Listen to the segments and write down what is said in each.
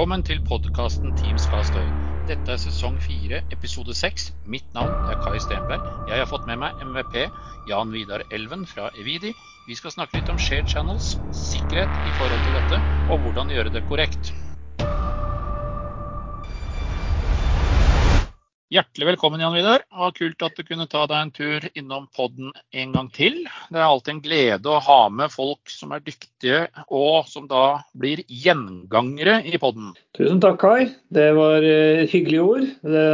Velkommen til podkasten Team skal støy. Dette er sesong fire, episode seks. Mitt navn er Kai Stenberg. Jeg har fått med meg MVP Jan Vidar Elven fra Evidi. Vi skal snakke litt om shared channels, sikkerhet i forhold til dette, og hvordan gjøre det korrekt. Hjertelig velkommen, Jan Vidar. Og kult at du kunne ta deg en tur innom podden en gang til. Det er alltid en glede å ha med folk som er dyktige, og som da blir gjengangere i podden. Tusen takk, Kai. Det var uh, hyggelige ord. Det,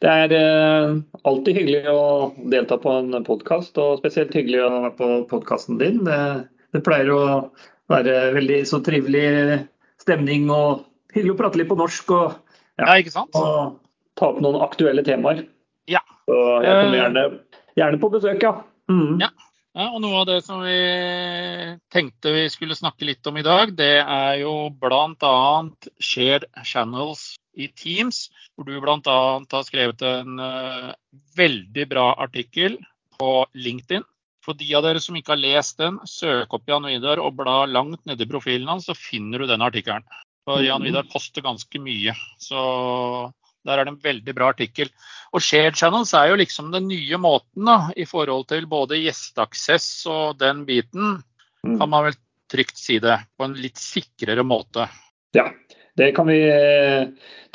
det er uh, alltid hyggelig å delta på en podkast, og spesielt hyggelig å være på podkasten din. Det, det, pleier å være veldig så trivelig stemning og hyggelig å prate litt på norsk. Og, ja, ja ikke sant? Og, ta opp noen aktuelle temaer. Ja. Så jeg kommer gjerne, gjerne på besøk, ja. Mm. ja. Ja, og Noe av det som vi tenkte vi skulle snakke litt om i dag, det er jo bl.a. shared channels i Teams. Hvor du bl.a. har skrevet en uh, veldig bra artikkel på LinkedIn. For de av dere som ikke har lest den, søk opp Jan Vidar og bla langt nedi profilen hans, så finner du den artikkelen. For Jan mm. Vidar poster ganske mye. Så der er det en veldig bra artikkel. Og Shared Channels er jo liksom den nye måten da, i forhold til både gjesteaksess og den biten. Mm. Kan man vel trygt si det. På en litt sikrere måte. Ja, det kan vi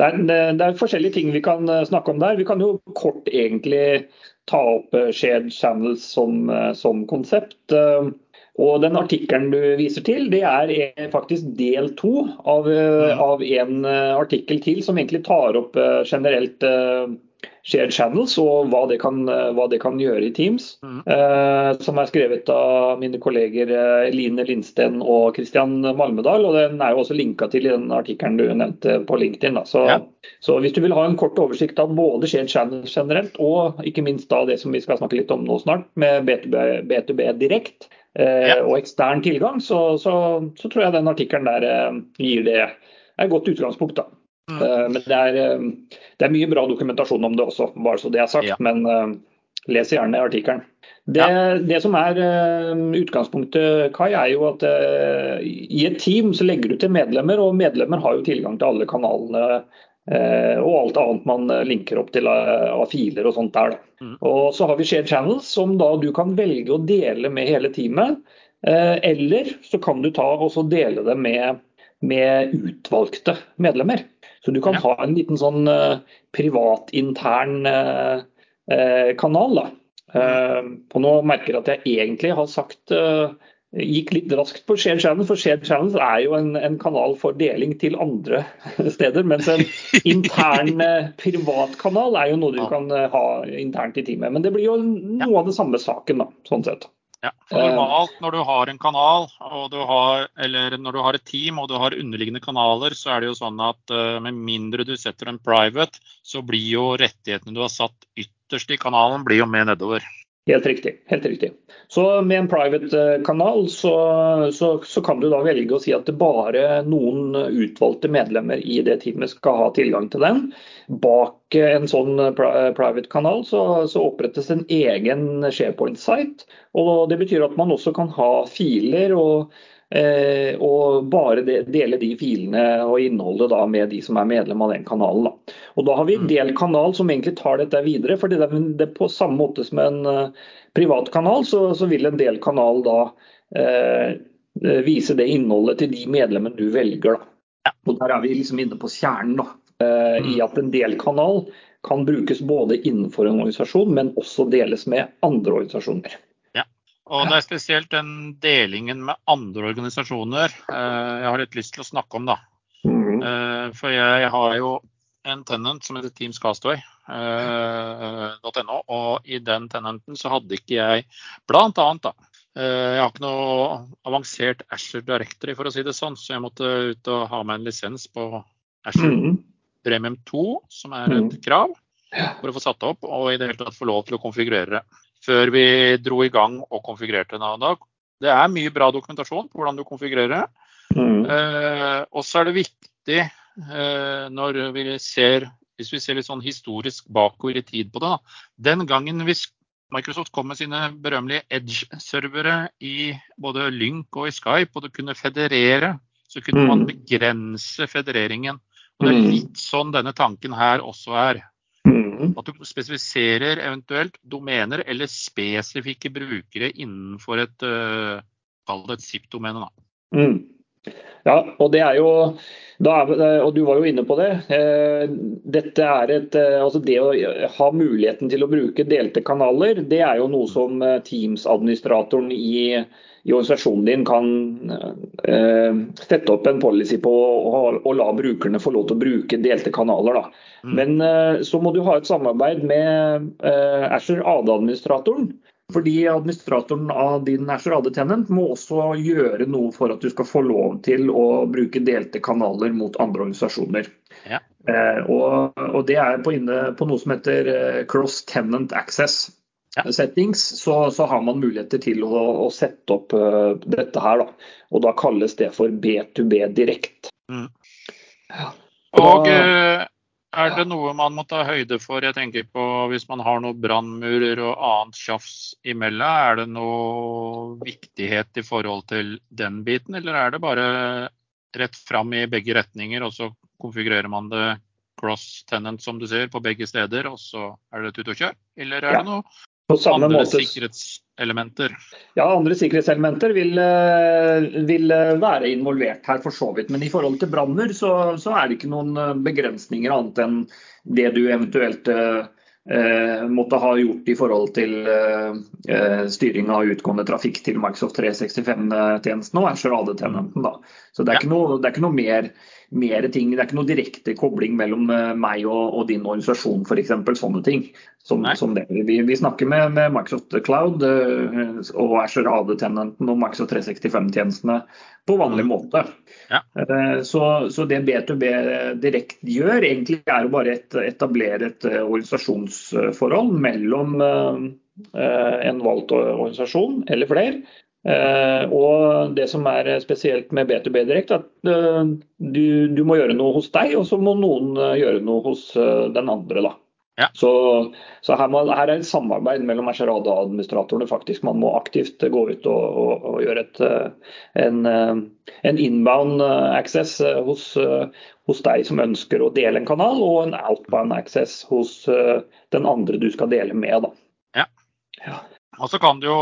det er, det er, forskjellige ting vi kan eh, snakke om der. Vi kan jo kort egentlig ta opp eh, Shared Channels som, eh, som konsept. Og den artikkelen du viser til, det er faktisk del to av, mm. av, en eh, artikkel til som egentlig tar opp eh, generelt shared channels og hva det kan, hva det kan gjøre i Teams. Mm. Eh, som er skrevet av mine kolleger Line Lindsten og Christian Malmedal. og Den er jo også linka til i den artikkelen du nevnte på LinkedIn. Så, ja. så, hvis du vil ha en kort oversikt av både shared channels generelt og ikke minst da det som vi skal snakke litt om nå snart, med B2B, B2B direkt, Eh, ja. og ekstern tilgang, så, så, så, tror jeg den artikkelen der eh, gir det et godt utgangspunkt. da. Mm. Eh, men det er, det er, mye bra dokumentasjon om det også, bare så det er sagt. Ja. Men les gjerne artikkelen. Det, ja. det, som er utgangspunktet, Kai, er jo at i et team så legger du til medlemmer, og medlemmer har jo tilgang til alle kanalene Eh, og alt annet man eh, linker opp til av filer og sånt der. Mm. Og så har vi shared channels, som da du kan velge å dele med hele teamet. Eh, eller så kan du ta og dele det med, med, utvalgte medlemmer. Så du kan ja. ha en liten sånn privat, intern kanal. da. Mm. Og nå merker jeg at jeg egentlig har sagt gikk litt raskt på Share Channel, for Share Channel er jo en, en, kanal for deling til andre steder. Mens en intern privatkanal privat kanal er jo noe du kan eh, ha internt i teamet. Men det blir jo noe av det samme saken, da, sånn sett. Ja, for Normalt når du har en kanal, har, eller når du har et team og du har underliggende kanaler, så er det jo sånn at med mindre du setter en private, så blir jo rettighetene du har satt ytterst i kanalen, blir jo med nedover. Helt riktig. helt riktig. Så med en private eh, kanal så, så, så, kan du da velge å si at bare noen utvalgte medlemmer i det teamet skal ha tilgang til den. Bak en sånn eh, private kanal så, så opprettes en egen SharePoint-site. og Det betyr at man også kan ha filer og Eh, og bare dele de filene og innholdet da med de som er medlem av den kanalen. Da. Og da har vi en mm. del kanal som egentlig tar dette videre. for det er På samme måte som en uh, privat kanal, så, så, vil en del kanal da uh, vise det innholdet til de medlemmene du velger. Da. Og Der er vi liksom inne på kjernen da, uh, i mm. at en del kanal kan brukes både innenfor en organisasjon, men også deles med andre organisasjoner. Og det er spesielt den delingen med andre organisasjoner eh, jeg har litt lyst til å snakke om. da. Mm. Eh, for jeg har jo en tenant som heter Teams Castaway. Uh, og i den tenanten så hadde ikke jeg blant annet da, Jeg har ikke noe avansert Asher Directory, for å si det sånn, så jeg måtte ut og ha meg en lisens på Asher mm. Premium 2, som er et mm. krav for å få satt opp, og i det hele tatt få lov til å konfigurere det før vi dro i gang og konfigurerte Nada. Det er mye bra dokumentasjon på hvordan du konfigurerer. Mm. Eh, og så er det viktig eh, når vi ser hvis vi ser litt sånn historisk bakover i tid på det. Da. Den gangen hvis Microsoft kom med sine berømmelige Edge-servere i både Lync og i Skype, og du kunne federere så kunne man mm. begrense federeringen. Og Det er mm. litt sånn denne tanken her også er. Mm. At du spesifiserer eventuelt domener eller spesifikke brukere innenfor et, uh, et SIP-domene. Mm. Ja, og det er jo er, og du var jo inne på det. Eh, dette er et, eh, altså det å ha muligheten til å bruke delte kanaler, det er jo noe som eh, Teams-administratoren i, i, organisasjonen din kan eh, sette opp en policy på og, og, la brukerne få lov til å bruke delte kanaler. Da. Mm. Men så må du ha et samarbeid med eh, Asher AD-administratoren. Fordi administratoren av din Azure Tenant må også gjøre noe for at du skal få lov til å bruke delte kanaler mot andre organisasjoner. Ja. Eh, og, og, det er på, inne, på noe som heter eh, cross tenant access. Ja. settings, så, så, har man muligheter til å, å sette opp uh, dette her. Da. Og da kalles det for B2B direkt. Mm. Ja. Og, uh, er det noe man må ta høyde for? Jeg tenker på Hvis man har noen brannmurer og annet tjafs imellom, er det noe viktighet i forhold til den biten, eller er det bare rett fram i begge retninger, og så konfigurerer man det cross tenant, som du ser, på begge steder, og så er det tut og kjør? Eller er det noe andre måte. Sikkerhetselementer? Ja, andre sikkerhetselementer vil, eh, vil, eh, være involvert her for så vidt. Men i forhold til branner så, så, er det ikke noen eh, begrensninger annet enn det du eventuelt eh, måtte ha gjort i forhold til eh, styring av utgående trafikk til Microsoft 365-tjenesten og Azure AD-tenenten. Så det er, ja. noe, det er, ikke noe, mer mer ting. Det er ikke noe direkte kobling mellom eh, meg og, og din organisasjon f.eks. Sånne ting. Som, som vi, vi, snakker med, med, Microsoft Cloud uh, og Azure AD-tenenten og Microsoft 365-tjenestene på vanlig mm. måte. Ja. Uh, så, så, det B2B direkte gjør, egentlig er å bare et, etablere et organisasjonsforhold mellom en valgt organisasjon eller flere Eh, og Det som er spesielt med B2B Direkt, at eh, du, du, må gjøre noe hos deg, og så må noen eh, gjøre noe hos den andre. da. Ja. Så, så her, må, her, er et samarbeid mellom Mercerada-administratorene. faktisk. Man må aktivt gå ut og, og, og gjøre et, en, en, inbound access hos, hos, deg som ønsker å dele en kanal, og en outbound access hos den andre du skal dele med. Da. Ja. ja. Og så kan du jo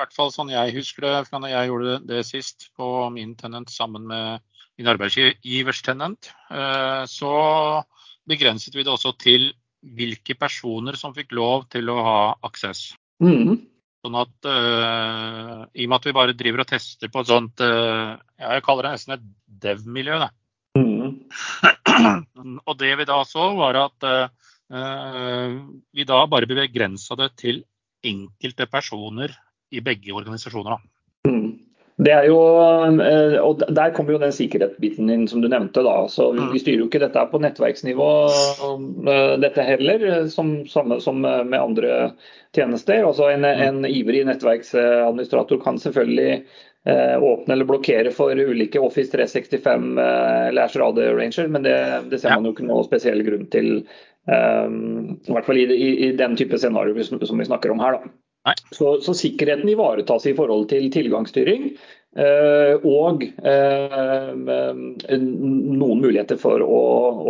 i hvert fall sånn jeg husker det fra når jeg gjorde det sist på min tenent sammen med min arbeidsgivers tenent, eh, så begrenset vi det også til hvilke personer som fikk lov til å ha aksess. Mm. Sånn at uh, I og med at vi bare driver og tester på et sånt uh, ja, Jeg kaller det nesten et dev-miljø. Mm. og det vi da så, var at uh, vi da bare begrensa det til enkelte personer i begge organisasjoner. Mm. Det er jo, eh, og Der kommer jo den sikkerhetsbiten inn som du nevnte. da, så Vi mm. styrer jo ikke dette på nettverksnivå eh, dette heller, som, samme som med andre tjenester. Altså En, mm. en ivrig nettverksadministrator kan selvfølgelig eh, åpne eller blokkere for ulike Office 365 Lash Radio Ranger, men det, det ser man jo ikke noe spesiell grunn til. I hvert fall i, i, i den type scenario som vi snakker om her. da. Så, så, sikkerheten ivaretas i forhold til tilgangsstyring. Eh, og eh, noen muligheter for å,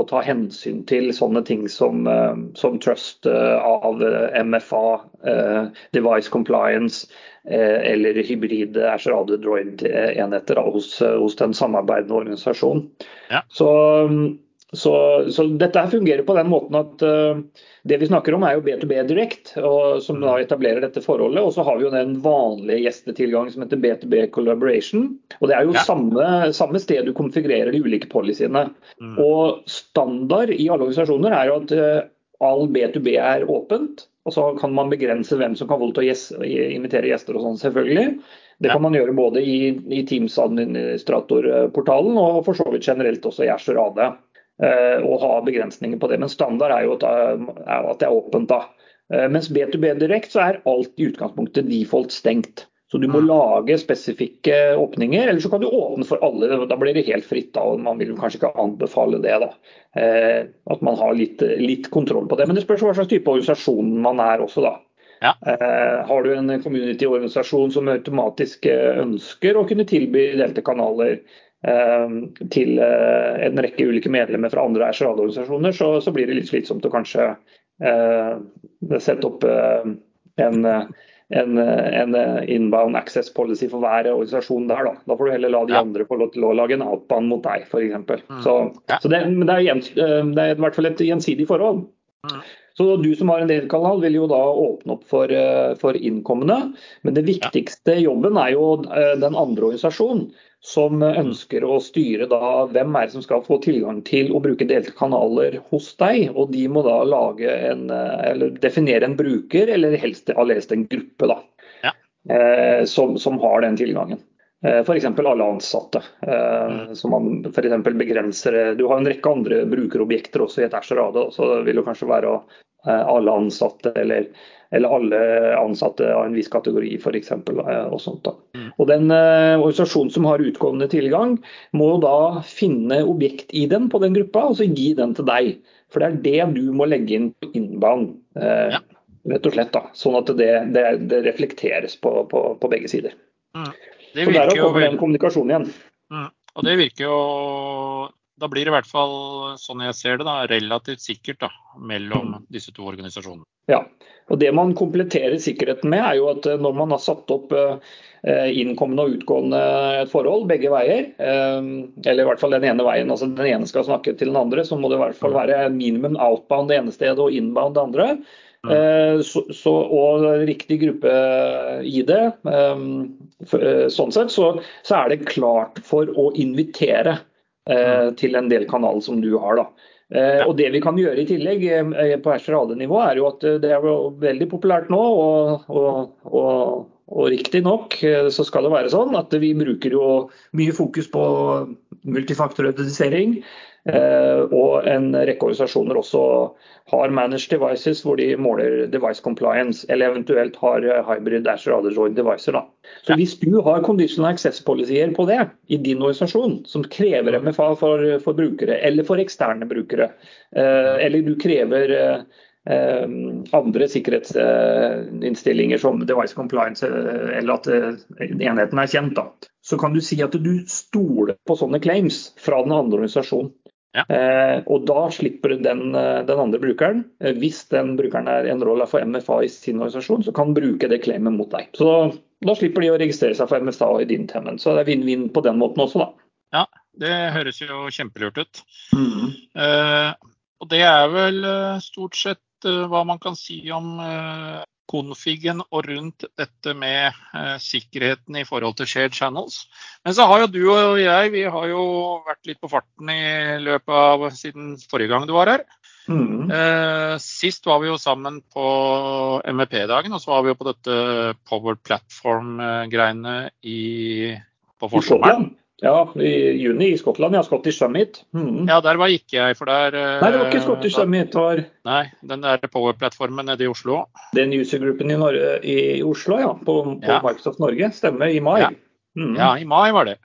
å, ta hensyn til sånne ting som, eh, som trust eh, av MFA, eh, device compliance eh, eller hybride Azure Droid-enheter hos, hos, den samarbeidende organisasjonen. Ja. Så så, så, dette her fungerer på den måten at uh, det vi snakker om er jo B2B Direct, og, som da etablerer dette forholdet. Og så har vi jo den vanlige gjestetilgangen som heter B2B Collaboration. Og det er jo ja. samme, samme, sted du konfigurerer de ulike policyene. Mm. Og standard i alle organisasjoner er jo at uh, all B2B er åpent. Og så kan man begrense hvem som kan få til å invitere gjester og sånn, selvfølgelig. Det kan man gjøre både i, i Teams administratorportalen og for så vidt generelt også i Azure AD. Eh, og ha begrensninger på det. Men standard er jo at, det er åpent. da. Eh, mens B2B-direkt, så er alt i utgangspunktet default stengt. Så du må mm. lage spesifikke åpninger, eller så kan du åpne for alle. Da blir det helt fritt. da, og Man vil kanskje ikke anbefale det. da. Eh, at man har litt, litt, kontroll på det. Men det spørs hva slags type organisasjon man er også, da. Ja. har du en community-organisasjon som automatisk ønsker å kunne tilby delte kanaler, til en rekke ulike medlemmer fra andre RCA-organisasjoner, så, så, blir det litt slitsomt å kanskje sette opp en en, en, inbound access policy for hver organisasjon der. Da, da får du heller la de ja. andre få lov til å lage en outbound mot deg, f.eks. Mm. Så, ja. så det, det, er gjens, det, er i hvert fall et gjensidig forhold. Mm. Så du som har en delkanal vil jo da åpne opp for, eh, for innkommende. Men det viktigste jobben er jo eh, den andre organisasjonen som ønsker å styre da hvem er det som skal få tilgang til å bruke delte kanaler hos deg. Og de må da lage en, eh, eller definere en bruker, eller helst allerede en gruppe, da. Ja. Eh, som, som, har den tilgangen. Eh, F.eks. alle ansatte. Eh, mm. som man f.eks. begrenser Du har en rekke andre brukerobjekter også i et Azure så det vil jo kanskje være eh, alle ansatte eller, eller, alle ansatte av en viss kategori for eksempel, Og sånt da. Mm. Og den eh, organisasjonen som har utgående tilgang, må da finne objekt i den på den gruppa og så gi den til deg. For det er det du må legge inn på innbanen. Eh, ja. Rett og slett da, Sånn at det, det, det reflekteres på, på, på begge sider. Mm. Det så derav kommer den kommunikasjonen igjen. Mm. Og det virker jo Da blir det i hvert fall, sånn jeg ser det, da, relativt sikkert da, mellom mm. disse to organisasjonene. Ja, og Det man kompletterer sikkerheten med, er jo at eh, når man har satt opp eh, innkommende og utgående et forhold begge veier, eh, eller i hvert fall den ene veien, altså den ene skal snakke til den andre, så må det i hvert fall mm. være minimum outbound det ene stedet og inbound det andre. Mm. Eh, så, så, og riktig gruppe-ID. Eh, eh, sånn sett så, så, er det klart for å invitere. Til en del kanaler som du har. da. Ja. Og Det vi kan gjøre i tillegg på Azure-nivå, er jo at det er veldig populært nå. og, og, og og riktignok så skal det være sånn at vi bruker jo mye fokus på multifaktorautisering. Eh, og en rekke organisasjoner også har managed devices hvor de måler device compliance, eller eventuelt har eh, hybrid Azure Other devices. Da. Så Hvis du har conditional access policyer på det i din organisasjon, som krever MFA for, for brukere eller for eksterne brukere, eh, eller du krever andre sikkerhetsinnstillinger som device compliance, eller at enheten er kjent, da, så kan du si at du stoler på sånne claims fra den andre organisasjonen. Ja. Eh, og da slipper den, eh, den andre brukeren, eh, hvis den brukeren er en rolle for MFA i sin organisasjon, så kan bruke det claimet mot deg. Så da slipper de å registrere seg for MFA i din tenant. Så det er vinn-vinn på den måten også, da. Ja, det høres jo kjempelurt ut. Mm. Eh, og det er vel eh, stort sett hva man kan si om konfigen og rundt dette med eh, sikkerheten i forhold til shared channels. Men så har jo du og jeg vi har jo vært litt på farten i løpet av siden forrige gang du var her. Mm. Eh, sist var vi jo sammen på MVP-dagen, og så var vi jo på dette Power Platform-greiene på forsommeren. Ja, i juni i Skottland. Ja, Scottish Summit. Mm. Ja, der var ikke jeg, for der Nei, det var ikke Scottish der, Summit. var... Nei, den der Power-plattformen nede i Oslo. Den usergruppen i, i, Oslo, ja. På, på ja. Microsoft Norge. Stemmer, i mai. Ja. Mm. ja, i mai var det.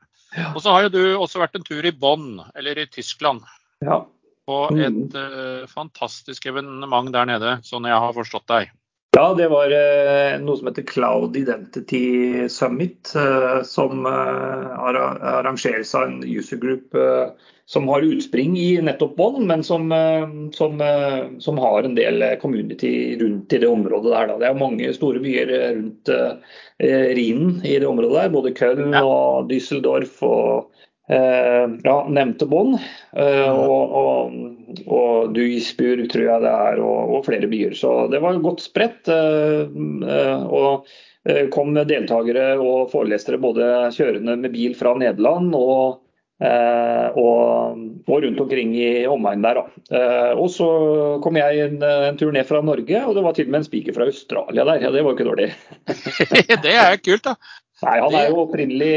Og så har jo du også vært en tur i Bonn, eller i Tyskland. Ja. På mm. et uh, fantastisk evenement der nede, sånn jeg har forstått deg. Ja, det var eh, noe som heter Cloud Identity Summit, eh, som eh, arrangeres av en user group som har utspring i nettopp Bonn, men som, som, som, har en del community rundt i det området der. Det er mange store byer rundt Rhinen i det området der, både Köln og Düsseldorf og ja, nevnte Bonn. Eh, og, og, og Duisburg, tror jeg det er, og, og, flere byer. Så det var godt spredt. Eh, og kom deltakere og forelesere både kjørende med bil fra Nederland og, og, rundt omkring i omegnen der. Og så kom jeg en, en, tur ned fra Norge, og det var til og med en spiker fra Australia der. Ja, det var jo ikke dårlig. det er kult, da. Nei, han er jo opprinnelig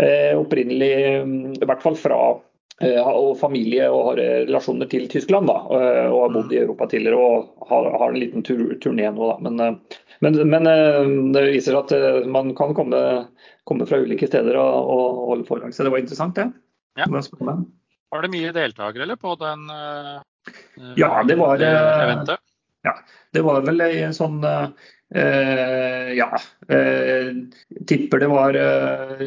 Eh, opprinnelig, mm, i hvert fall fra eh, og familie og har relasjoner til Tyskland. da, eh, Og har bodd i Europa tidligere og har, har en liten tur, turné nå. da, men, men, men, det viser at man kan komme, komme fra ulike steder og, og holde foredrag. Så det var interessant, det. Ja. Var det mye deltakere eller, på den uh, ja, det var, eventet? Ja, det var vel en sånn ja. tipper det var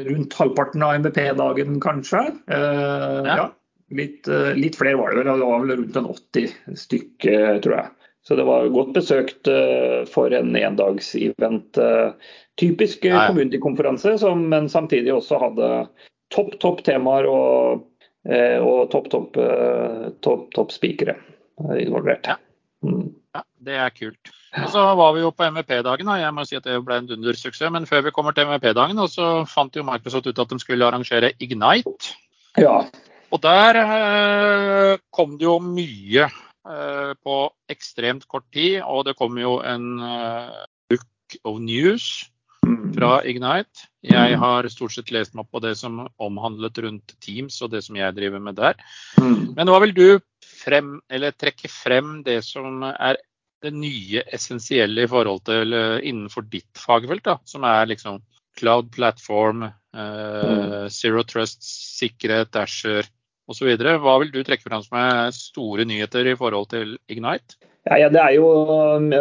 rundt halvparten av MBP-dagen, kanskje. ja. ja. Litt, litt, flere var det vel. Det var vel rundt en 80 stykke, tror jeg. Så det var godt besøkt for en endagsevent. Typisk community-konferanse, men samtidig også hadde topp, topp temaer og, og topp, topp, topp, topp spikere involvert. Ja. Mm. ja, det er kult. Og så var vi jo på MVP-dagen. Jeg må si at det ble en dundersuksess. Men før vi kommer til MVP-dagen, så fant jo Microsoft ut at de skulle arrangere Ignite. Ja. Og der eh, kom det jo mye eh, på ekstremt kort tid. Og det kom jo en eh, book of news mm. fra Ignite. Jeg mm. har stort sett lest meg opp på det som omhandlet rundt Teams og det som jeg driver med der. Men Men hva vil du frem, trekke frem det som er det nye essensielle i forhold til uh, innenfor ditt fagfelt, da, som er liksom cloud platform, uh, mm. zero trust, sikkerhet, Asher osv. Hva vil du trekke frem som er store nyheter i forhold til Ignite? Ja, ja, det er jo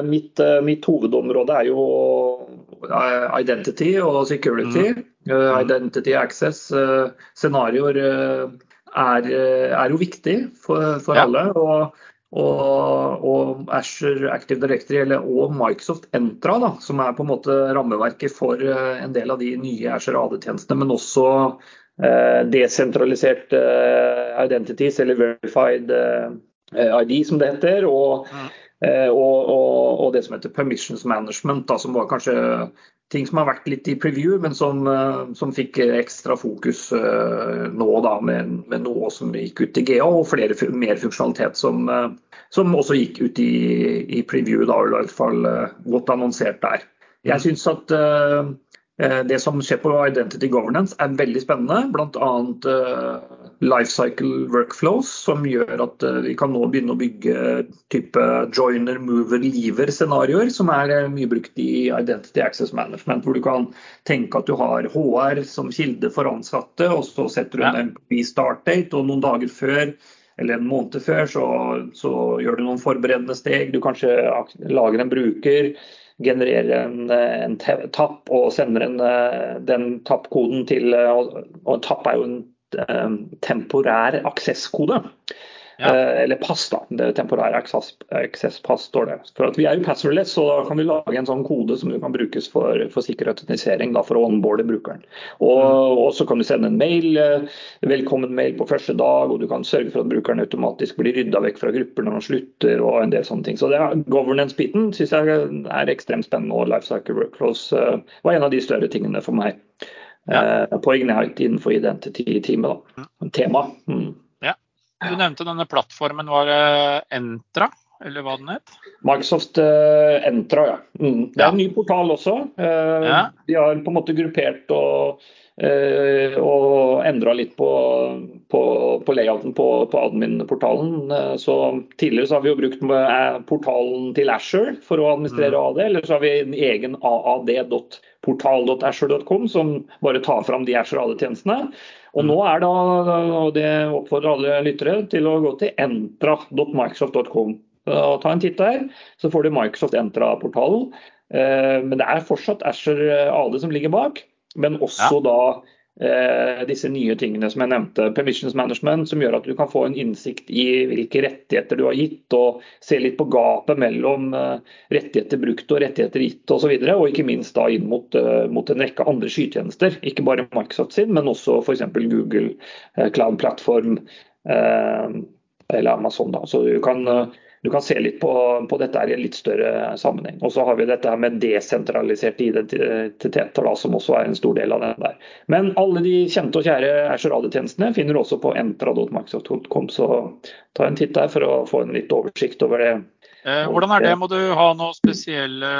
mitt, mitt, hovedområde er jo identity og security. Mm. Uh, identity access. Scenarioer er, er, jo viktig for, for ja. alle. og og, og Asher Active Directory eller, og Microsoft Entra, da, som er på en måte rammeverket for uh, en del av de nye Asher AD-tjenestene, men også eh, desentralisert eh, identities, eller verified ID, som det heter. Og, mm. og, og, og, det som heter permissions management, da, som var kanskje ting som har vært litt i preview, men som, som fikk ekstra fokus nå da, med, med, noe som gikk ut i GA, og flere, mer funksjonalitet som, som også gikk ut i, i preview, da, i hvert fall godt annonsert der. Jeg mm. syns at det som skjer på Identity Governance er veldig spennende. Bl.a. Uh, Lifecycle Workflows, som gjør at uh, vi kan nå begynne å bygge type joiner, mover, lever-scenarioer, som er mye brukt i Identity Access Management. Hvor du kan tenke at du har HR som kilde for ansatte, og så setter du en MP start date, og noen dager før eller en måned før, så, så, gjør du noen forberedende steg. Du kanskje lager en bruker, genererer en, en tapp og sender en, den tappkoden til Og tapp er jo en eh, temporær aksesskode. Ja. Eh, eller pass, da. Det temporære access-pass står det. For at Vi er jo passwordless, så kan vi lage en sånn kode som kan brukes for, for sikkerhetsautentisering for å onboarde brukeren. Og, mm. og, så kan du sende en mail, eh, velkommen-mail på første dag, og du kan sørge for at brukeren automatisk blir rydda vekk fra grupper når han slutter, og en del sånne ting. Så det Governance-biten syns jeg er ekstremt spennende, og Lifecycle Workflows var en av de større tingene for meg. Ja. På Ignite innenfor Identity-teamet. Mm. Tema. Mm. Du nevnte denne plattformen. Var Entra, eller hva den het? Microsoft uh, Entra, ja. Mm. Det er en ny portal også. Uh, ja. De har på en måte gruppert og, uh, og endra litt på, på, på layouten på, på admin-portalen. så Tidligere så har vi jo brukt portalen til Asher for å administrere mm. AD, eller så har vi en egen aad.portal.asher.com som bare tar fram de Asher AD-tjenestene. Og nå er da, og det oppfordrer alle lyttere til å gå til entra.microsoft.com. Ta en titt der, så får du Microsoft Entra-portalen. Eh, men det er fortsatt Asher AD som ligger bak, men også ja. da Eh, disse nye tingene som jeg nevnte. Permissions management, som gjør at du kan få en innsikt i hvilke rettigheter du har gitt, og se litt på gapet mellom eh, rettigheter brukt og rettigheter gitt osv. Og, så og ikke minst da inn mot, eh, mot en rekke andre skytjenester. Ikke bare Microsoft sin, men også f.eks. Google Cloud Platform eller Amazon. Da. Så du kan du kan se litt på, på dette i en litt større sammenheng. Og så har vi dette med desentraliserte identiteter, da, som også er en stor del av den der. Men alle de kjente og kjære Azure radiotjenestene finner du også på entra.microsoft.com, så ta en titt der for å få en litt oversikt over det. Eh, hvordan er det? Må du ha noen spesielle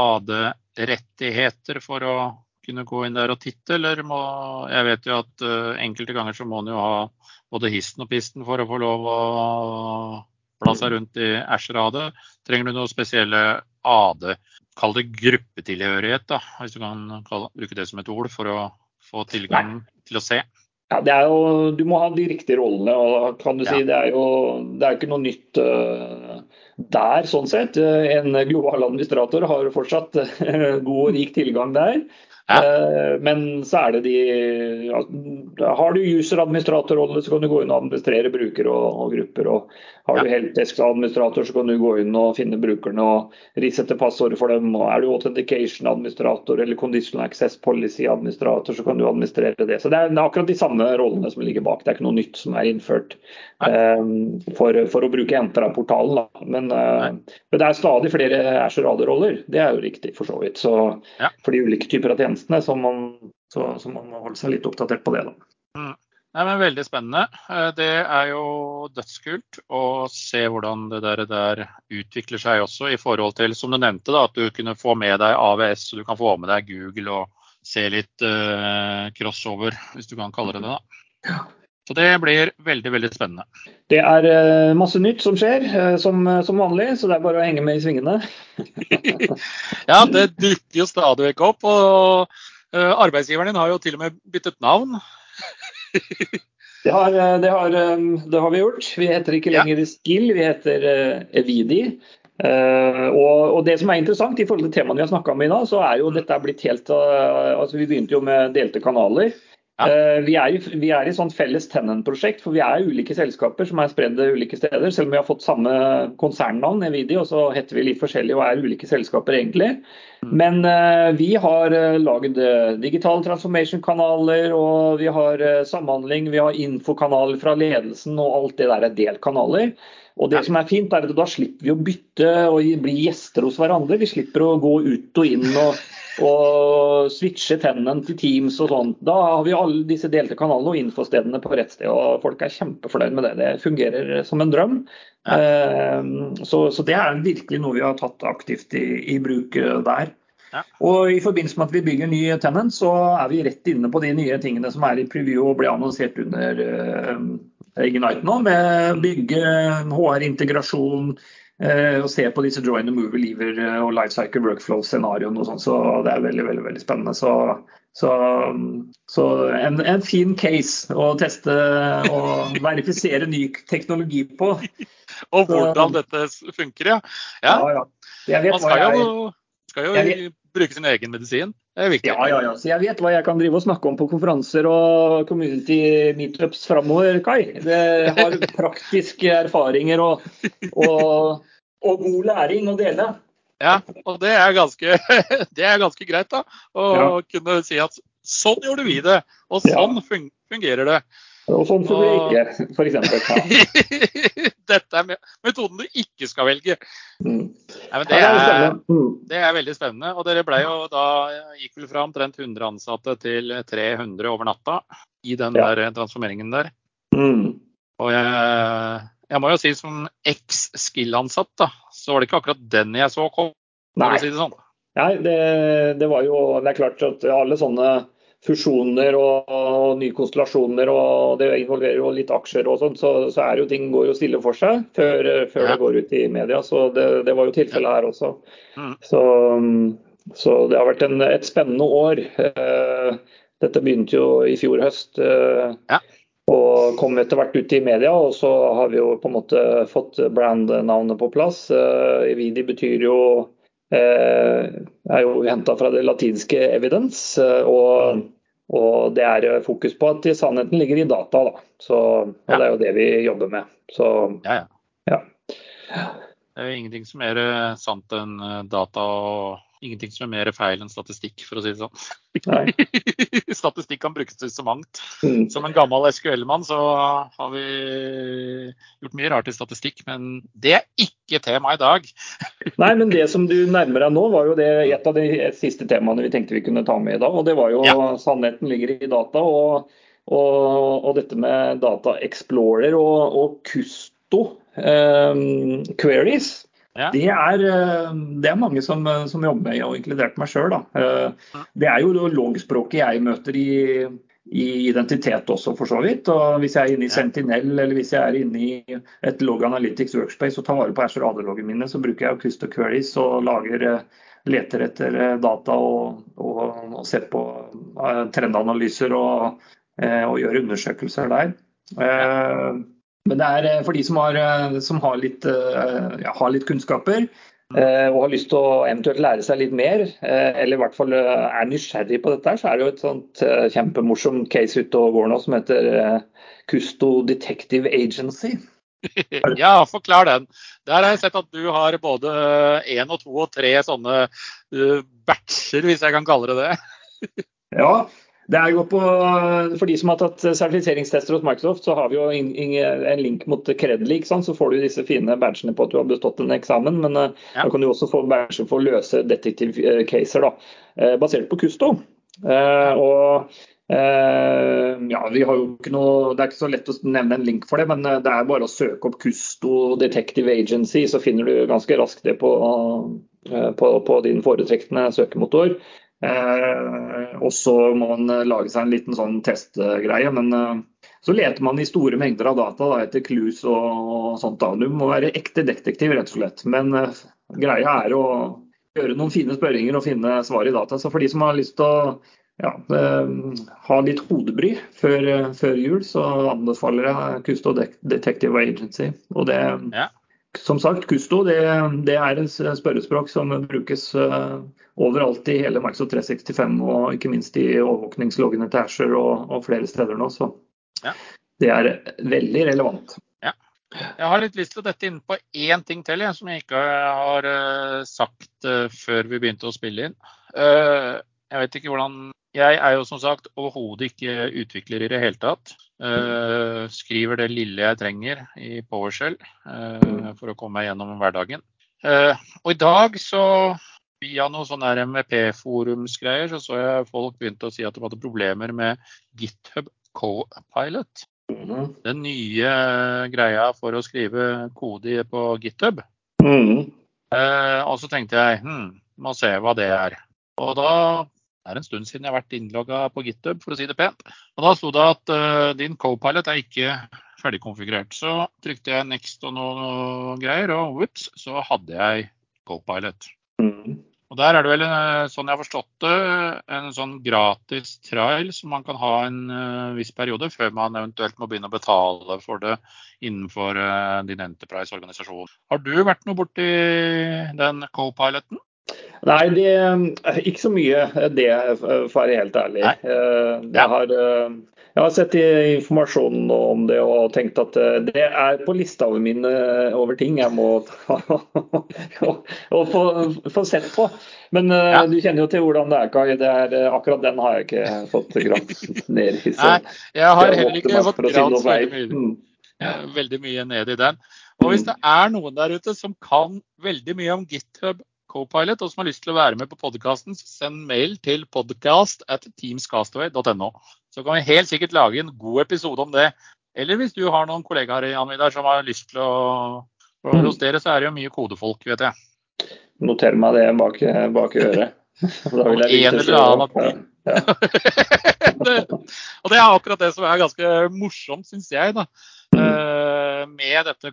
AD-rettigheter for å kunne gå inn der og titte, eller må Jeg vet jo at uh, enkelte ganger så må en jo ha både histen og pisten for å få lov å kobla seg rundt i AD. Trenger du noe spesielle AD, kall det gruppetilhørighet, da, hvis du kan kalle, bruke det som et ord, for å få tilgang til å se? Ja, det er jo, Du må ha de riktige rollene. og kan du si Det er jo det er ikke noe nytt uh, der, sånn sett. En global administrator har fortsatt uh, god og rik tilgang der. Ja. Men så er det de ja, Har du user-administratorrolle, så kan du gå inn og administrere brukere og, og grupper. og Har du helpdesk-administrator, så kan du gå inn og finne brukerne og risette passordet for dem. og Er du authentication-administrator eller conditional access policy-administrator, så kan du administrere det. Så det det er, akkurat de samme rollene som ligger bak. Det er ikke noe nytt som er innført um, for, for, å bruke Entra-portalen. Men, uh, men, det er stadig flere Azure-roller. Det er jo riktig, for så vidt. Så, For de ulike typer av tjenester tjenestene, så man, så, så man må holde seg litt oppdatert på det. da. Mm. Nei, men Veldig spennende. Eh, det er jo dødskult å se hvordan det der, der, utvikler seg også, i forhold til som du nevnte, da, at du kunne få med deg AVS og du kan få med deg Google og se litt uh, crossover, hvis du kan kalle det det. da. Så det blir veldig veldig spennende. Det er uh, masse nytt som skjer, uh, som, som, vanlig, så det er bare å henge med i svingene. ja, det dukker jo stadig vekk opp. Og uh, arbeidsgiveren din har jo til og med byttet navn. det, har, det, har, det, har, vi gjort. Vi heter ikke lenger ja. Skill, vi heter Evidi. Og, og, det som er interessant i forhold til temaene vi har snakka om i dag, så er jo dette blitt helt altså Vi begynte jo med delte kanaler. Ja. Eh, vi, er i, vi er i sånn felles Tenant-prosjekt, for vi er ulike selskaper som er spredd ulike steder. Selv om vi har fått samme konsernnavn, Evidi, og så heter vi litt forskjellig og er ulike selskaper egentlig. Mm. Men uh, vi har uh, lagd uh, digitale transformation-kanaler, og vi har uh, samhandling, vi har infokanaler fra ledelsen, og alt det der er delkanaler. Og det som er fint, er at Da slipper vi å bytte og bli gjester hos hverandre. Vi slipper å gå ut og inn og, og switche tennene til Teams og sånn. Da har vi alle disse delte kanalene og infostedene på rett sted. og Folk er kjempefornøyd med det. Det fungerer som en drøm. Ja. Eh, så, så, det er virkelig noe vi har tatt aktivt i, i bruk der. Ja. Og I forbindelse med at vi bygger ny tenant, så er vi rett inne på de nye tingene som er i preview og ble annonsert under uh, Ignite nå, med bygge HR-integrasjon og se på disse join and move lever uh, og life cycle workflow-scenarioene og sånn. Så det er veldig, veldig, veldig spennende. Så, så, så en, en, fin case å teste og verifisere ny teknologi på. og hvordan så, dette funker, ja. ja. ja, ja. Man skal jo skal jo vet, bruke sin egen medisin. Det er viktig. Ja, ja, ja. Så jeg vet hva jeg kan drive og snakke om på konferanser og community meetups framover, Kai. Det har praktiske erfaringer og, og, og, god læring å dele. Ja, og det er ganske, det er ganske greit, da. Å ja. kunne si at sånn gjorde vi det, og sånn fungerer det. Og sånn får du ikke, f.eks. Ja. Dette er metoden du ikke skal velge. Mm. Nei, det, er, mm. det, er, veldig spennende. Og dere ble jo da gikk vel fra omtrent 100 ansatte til 300 over natta i den ja. der transformeringen der. Mm. Og jeg, jeg, må jo si som eks-skill-ansatt, da, så var det ikke akkurat den jeg så komme. Nei, si det, sånn. Nei det, det, var jo Det er klart at alle sånne fusjoner og, og nye konstellasjoner, og det involverer jo litt aksjer og sånn, så, så, er jo ting går jo stille for seg før, før ja. det går ut i media. Så det, det var jo tilfellet her også. Mm. Så, så, det har vært en, et spennende år. Eh, dette begynte jo i fjor høst. Eh, ja. Og kom etter hvert ut i media, og så har vi jo på en måte fått brandnavnet på plass. Eh, Evidi betyr jo Eh, er jo henta fra det latinske 'evidence'. Eh, og, og, det er fokus på at sannheten ligger i data. Da. Så, og det er jo det vi jobber med. Så, ja, ja. ja. Det er jo ingenting som er eh, sant enn data og ingenting som er mer feil enn statistikk, for å si det sånn. statistikk kan brukes til så mangt. Mm. Som en gammel SQL-mann så har vi gjort mye rart i statistikk, men det er ikke tema i dag. Nei, men det som du nærmer deg nå, var jo det et av de siste temaene vi tenkte vi kunne ta med i dag. Og det var jo ja. sannheten ligger i data. Og, og, og dette med Data Explorer og, og Kusto um, queries. Ja. Det, er, eh, det, er, mange som, som, jobber med, og inkludert meg sjøl. Eh, det er jo logspråket jeg møter i, i, identitet også, for så vidt. Og hvis jeg er inne i Sentinel eller hvis jeg er inne i et Log Analytics Workspace og tar vare på Azure AD-loggene mine, så bruker jeg Custo Queries og lager, eh, leter etter data og, og, og ser på trendanalyser og og gjør undersøkelser der. Men det er for de som har, som har, litt, ja, har litt, kunnskaper og har lyst til å eventuelt lære seg litt mer, eller i hvert fall er nysgjerrig på dette, så er det jo et sånt kjempemorsom case ute og går nå som heter Custo Detective Agency. ja, forklar den. Der har jeg sett at du har både én og to og tre sånne batcher, hvis jeg kan kalle det det. ja, på, For de som har tatt sertifiseringstester hos Microsoft, så har vi jo en link mot Credly. Så får du disse fine badgene på at du har bestått en eksamen. Men uh, ja. da kan du også få badger for å løse detektivcaser, da, uh, basert på Custo. og Eh, ja, vi har jo ikke noe, Det er ikke så lett å nevne en link for det, men eh, det er bare å søke opp Custo Detective Agency, så finner du ganske raskt det på, eh, på, på din foretrekkende søkemotor. Eh, og så må man lage seg en liten sånn testgreie. Men eh, så leter man i store mengder av data da, etter clues og, og sånt. Da. Du må være ekte detektiv, rett og slett. Men eh, greia er å gjøre noen fine spørringer og finne svar i data. Så for de som har lyst til å ja, ha litt hodebry før, før, jul, så anbefaler jeg Custo Detective Agency. Og det, ja. Som sagt, Kusto det, det, er en spørrespråk som brukes uh, overalt i hele Microsoft 365, og ikke minst i overvåkningsloggene til Asher og, og, flere steder nå. Så ja. det er veldig relevant. Ja. Jeg har litt lyst til å dette inn på én ting til jeg, som jeg ikke har uh, sagt før vi begynte å spille inn. jeg vet ikke hvordan jeg er jo som sagt overhodet ikke utvikler i det hele tatt. Uh, skriver det lille jeg trenger i PowerShell uh, for å komme meg gjennom hverdagen. Uh, og i dag så via noen sånne MVP-forumsgreier så så jeg folk begynte å si at de hadde problemer med GitHub Copilot. Mm. Den nye greia for å skrive kode på GitHub. Mm. og så tenkte jeg hm, må se hva det er. Og da det er en stund siden jeg har vært innlogga på GitHub, for å si det pent. Og Da sto det at uh, din co-pilot er ikke ferdigkonfigurert. Så trykte jeg next og noe greier, og whoops, så hadde jeg co-pilot. Mm. Og Der er det vel, eh, sånn jeg har forstått det, en sånn gratis trial som man kan ha en uh, viss periode, før man eventuelt må begynne å betale for det innenfor uh, din Enterprise-organisasjon. Har du vært noe borti den co-piloten? Nei, det, ikke så mye det, for å være helt ærlig. Eh, jeg har, eh, jeg har, sett informasjonen om det og tenkt at eh, det er på lista min over ting jeg må få, få, sett på. Men ja. du kjenner jo til hvordan det er, Kai. Det er, akkurat den har jeg ikke fått gravd ned i. Nei, jeg har heller ikke fått gravd veldig, mye, veldig mye ned i den. Og hvis det er noen der ute som kan veldig mye om GitHub Copilot, og som har lyst til å være med på podkasten, send mail til podcast at teamscastaway.no. Så kan vi helt sikkert lage en god episode om det. Eller hvis du har noen kollegaer Jan Vidar, som har lyst til å Hos dere så er det jo mye kodefolk, vet jeg. Noter meg det bak, bak øret. Da vil jeg en eller annen ja. det, og det er akkurat det som er ganske morsomt, syns jeg, da, uh, med dette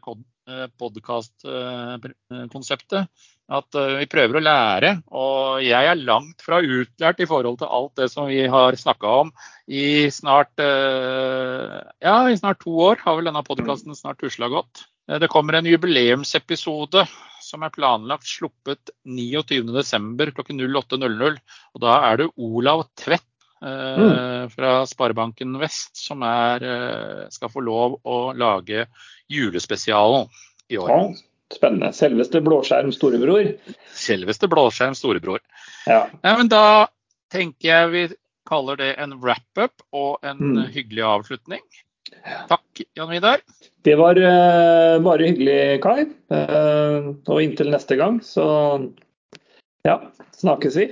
podkast-konseptet. At eh, vi prøver å lære. Og jeg er langt fra utlært i forhold til alt det som vi har snakka om i snart, eh, ja, i snart to år. Har vel denne podkasten snart tusla godt. Eh, det kommer en jubileumsepisode som er planlagt sluppet 29.12. kl 08.00. Og da er det Olav Tvedt mm. fra Sparebanken Vest som er, skal få lov å lage julespesialen i år. Ja, spennende. Selveste blåskjerm storebror. Selveste blåskjerm storebror. Ja. ja. men da tenker jeg vi kaller det en wrap-up og en mm. hyggelig avslutning. Takk, Jan Vidar. Det var uh, bare hyggelig, Kai. Uh, og inntil neste gang, så ja, snakkes vi.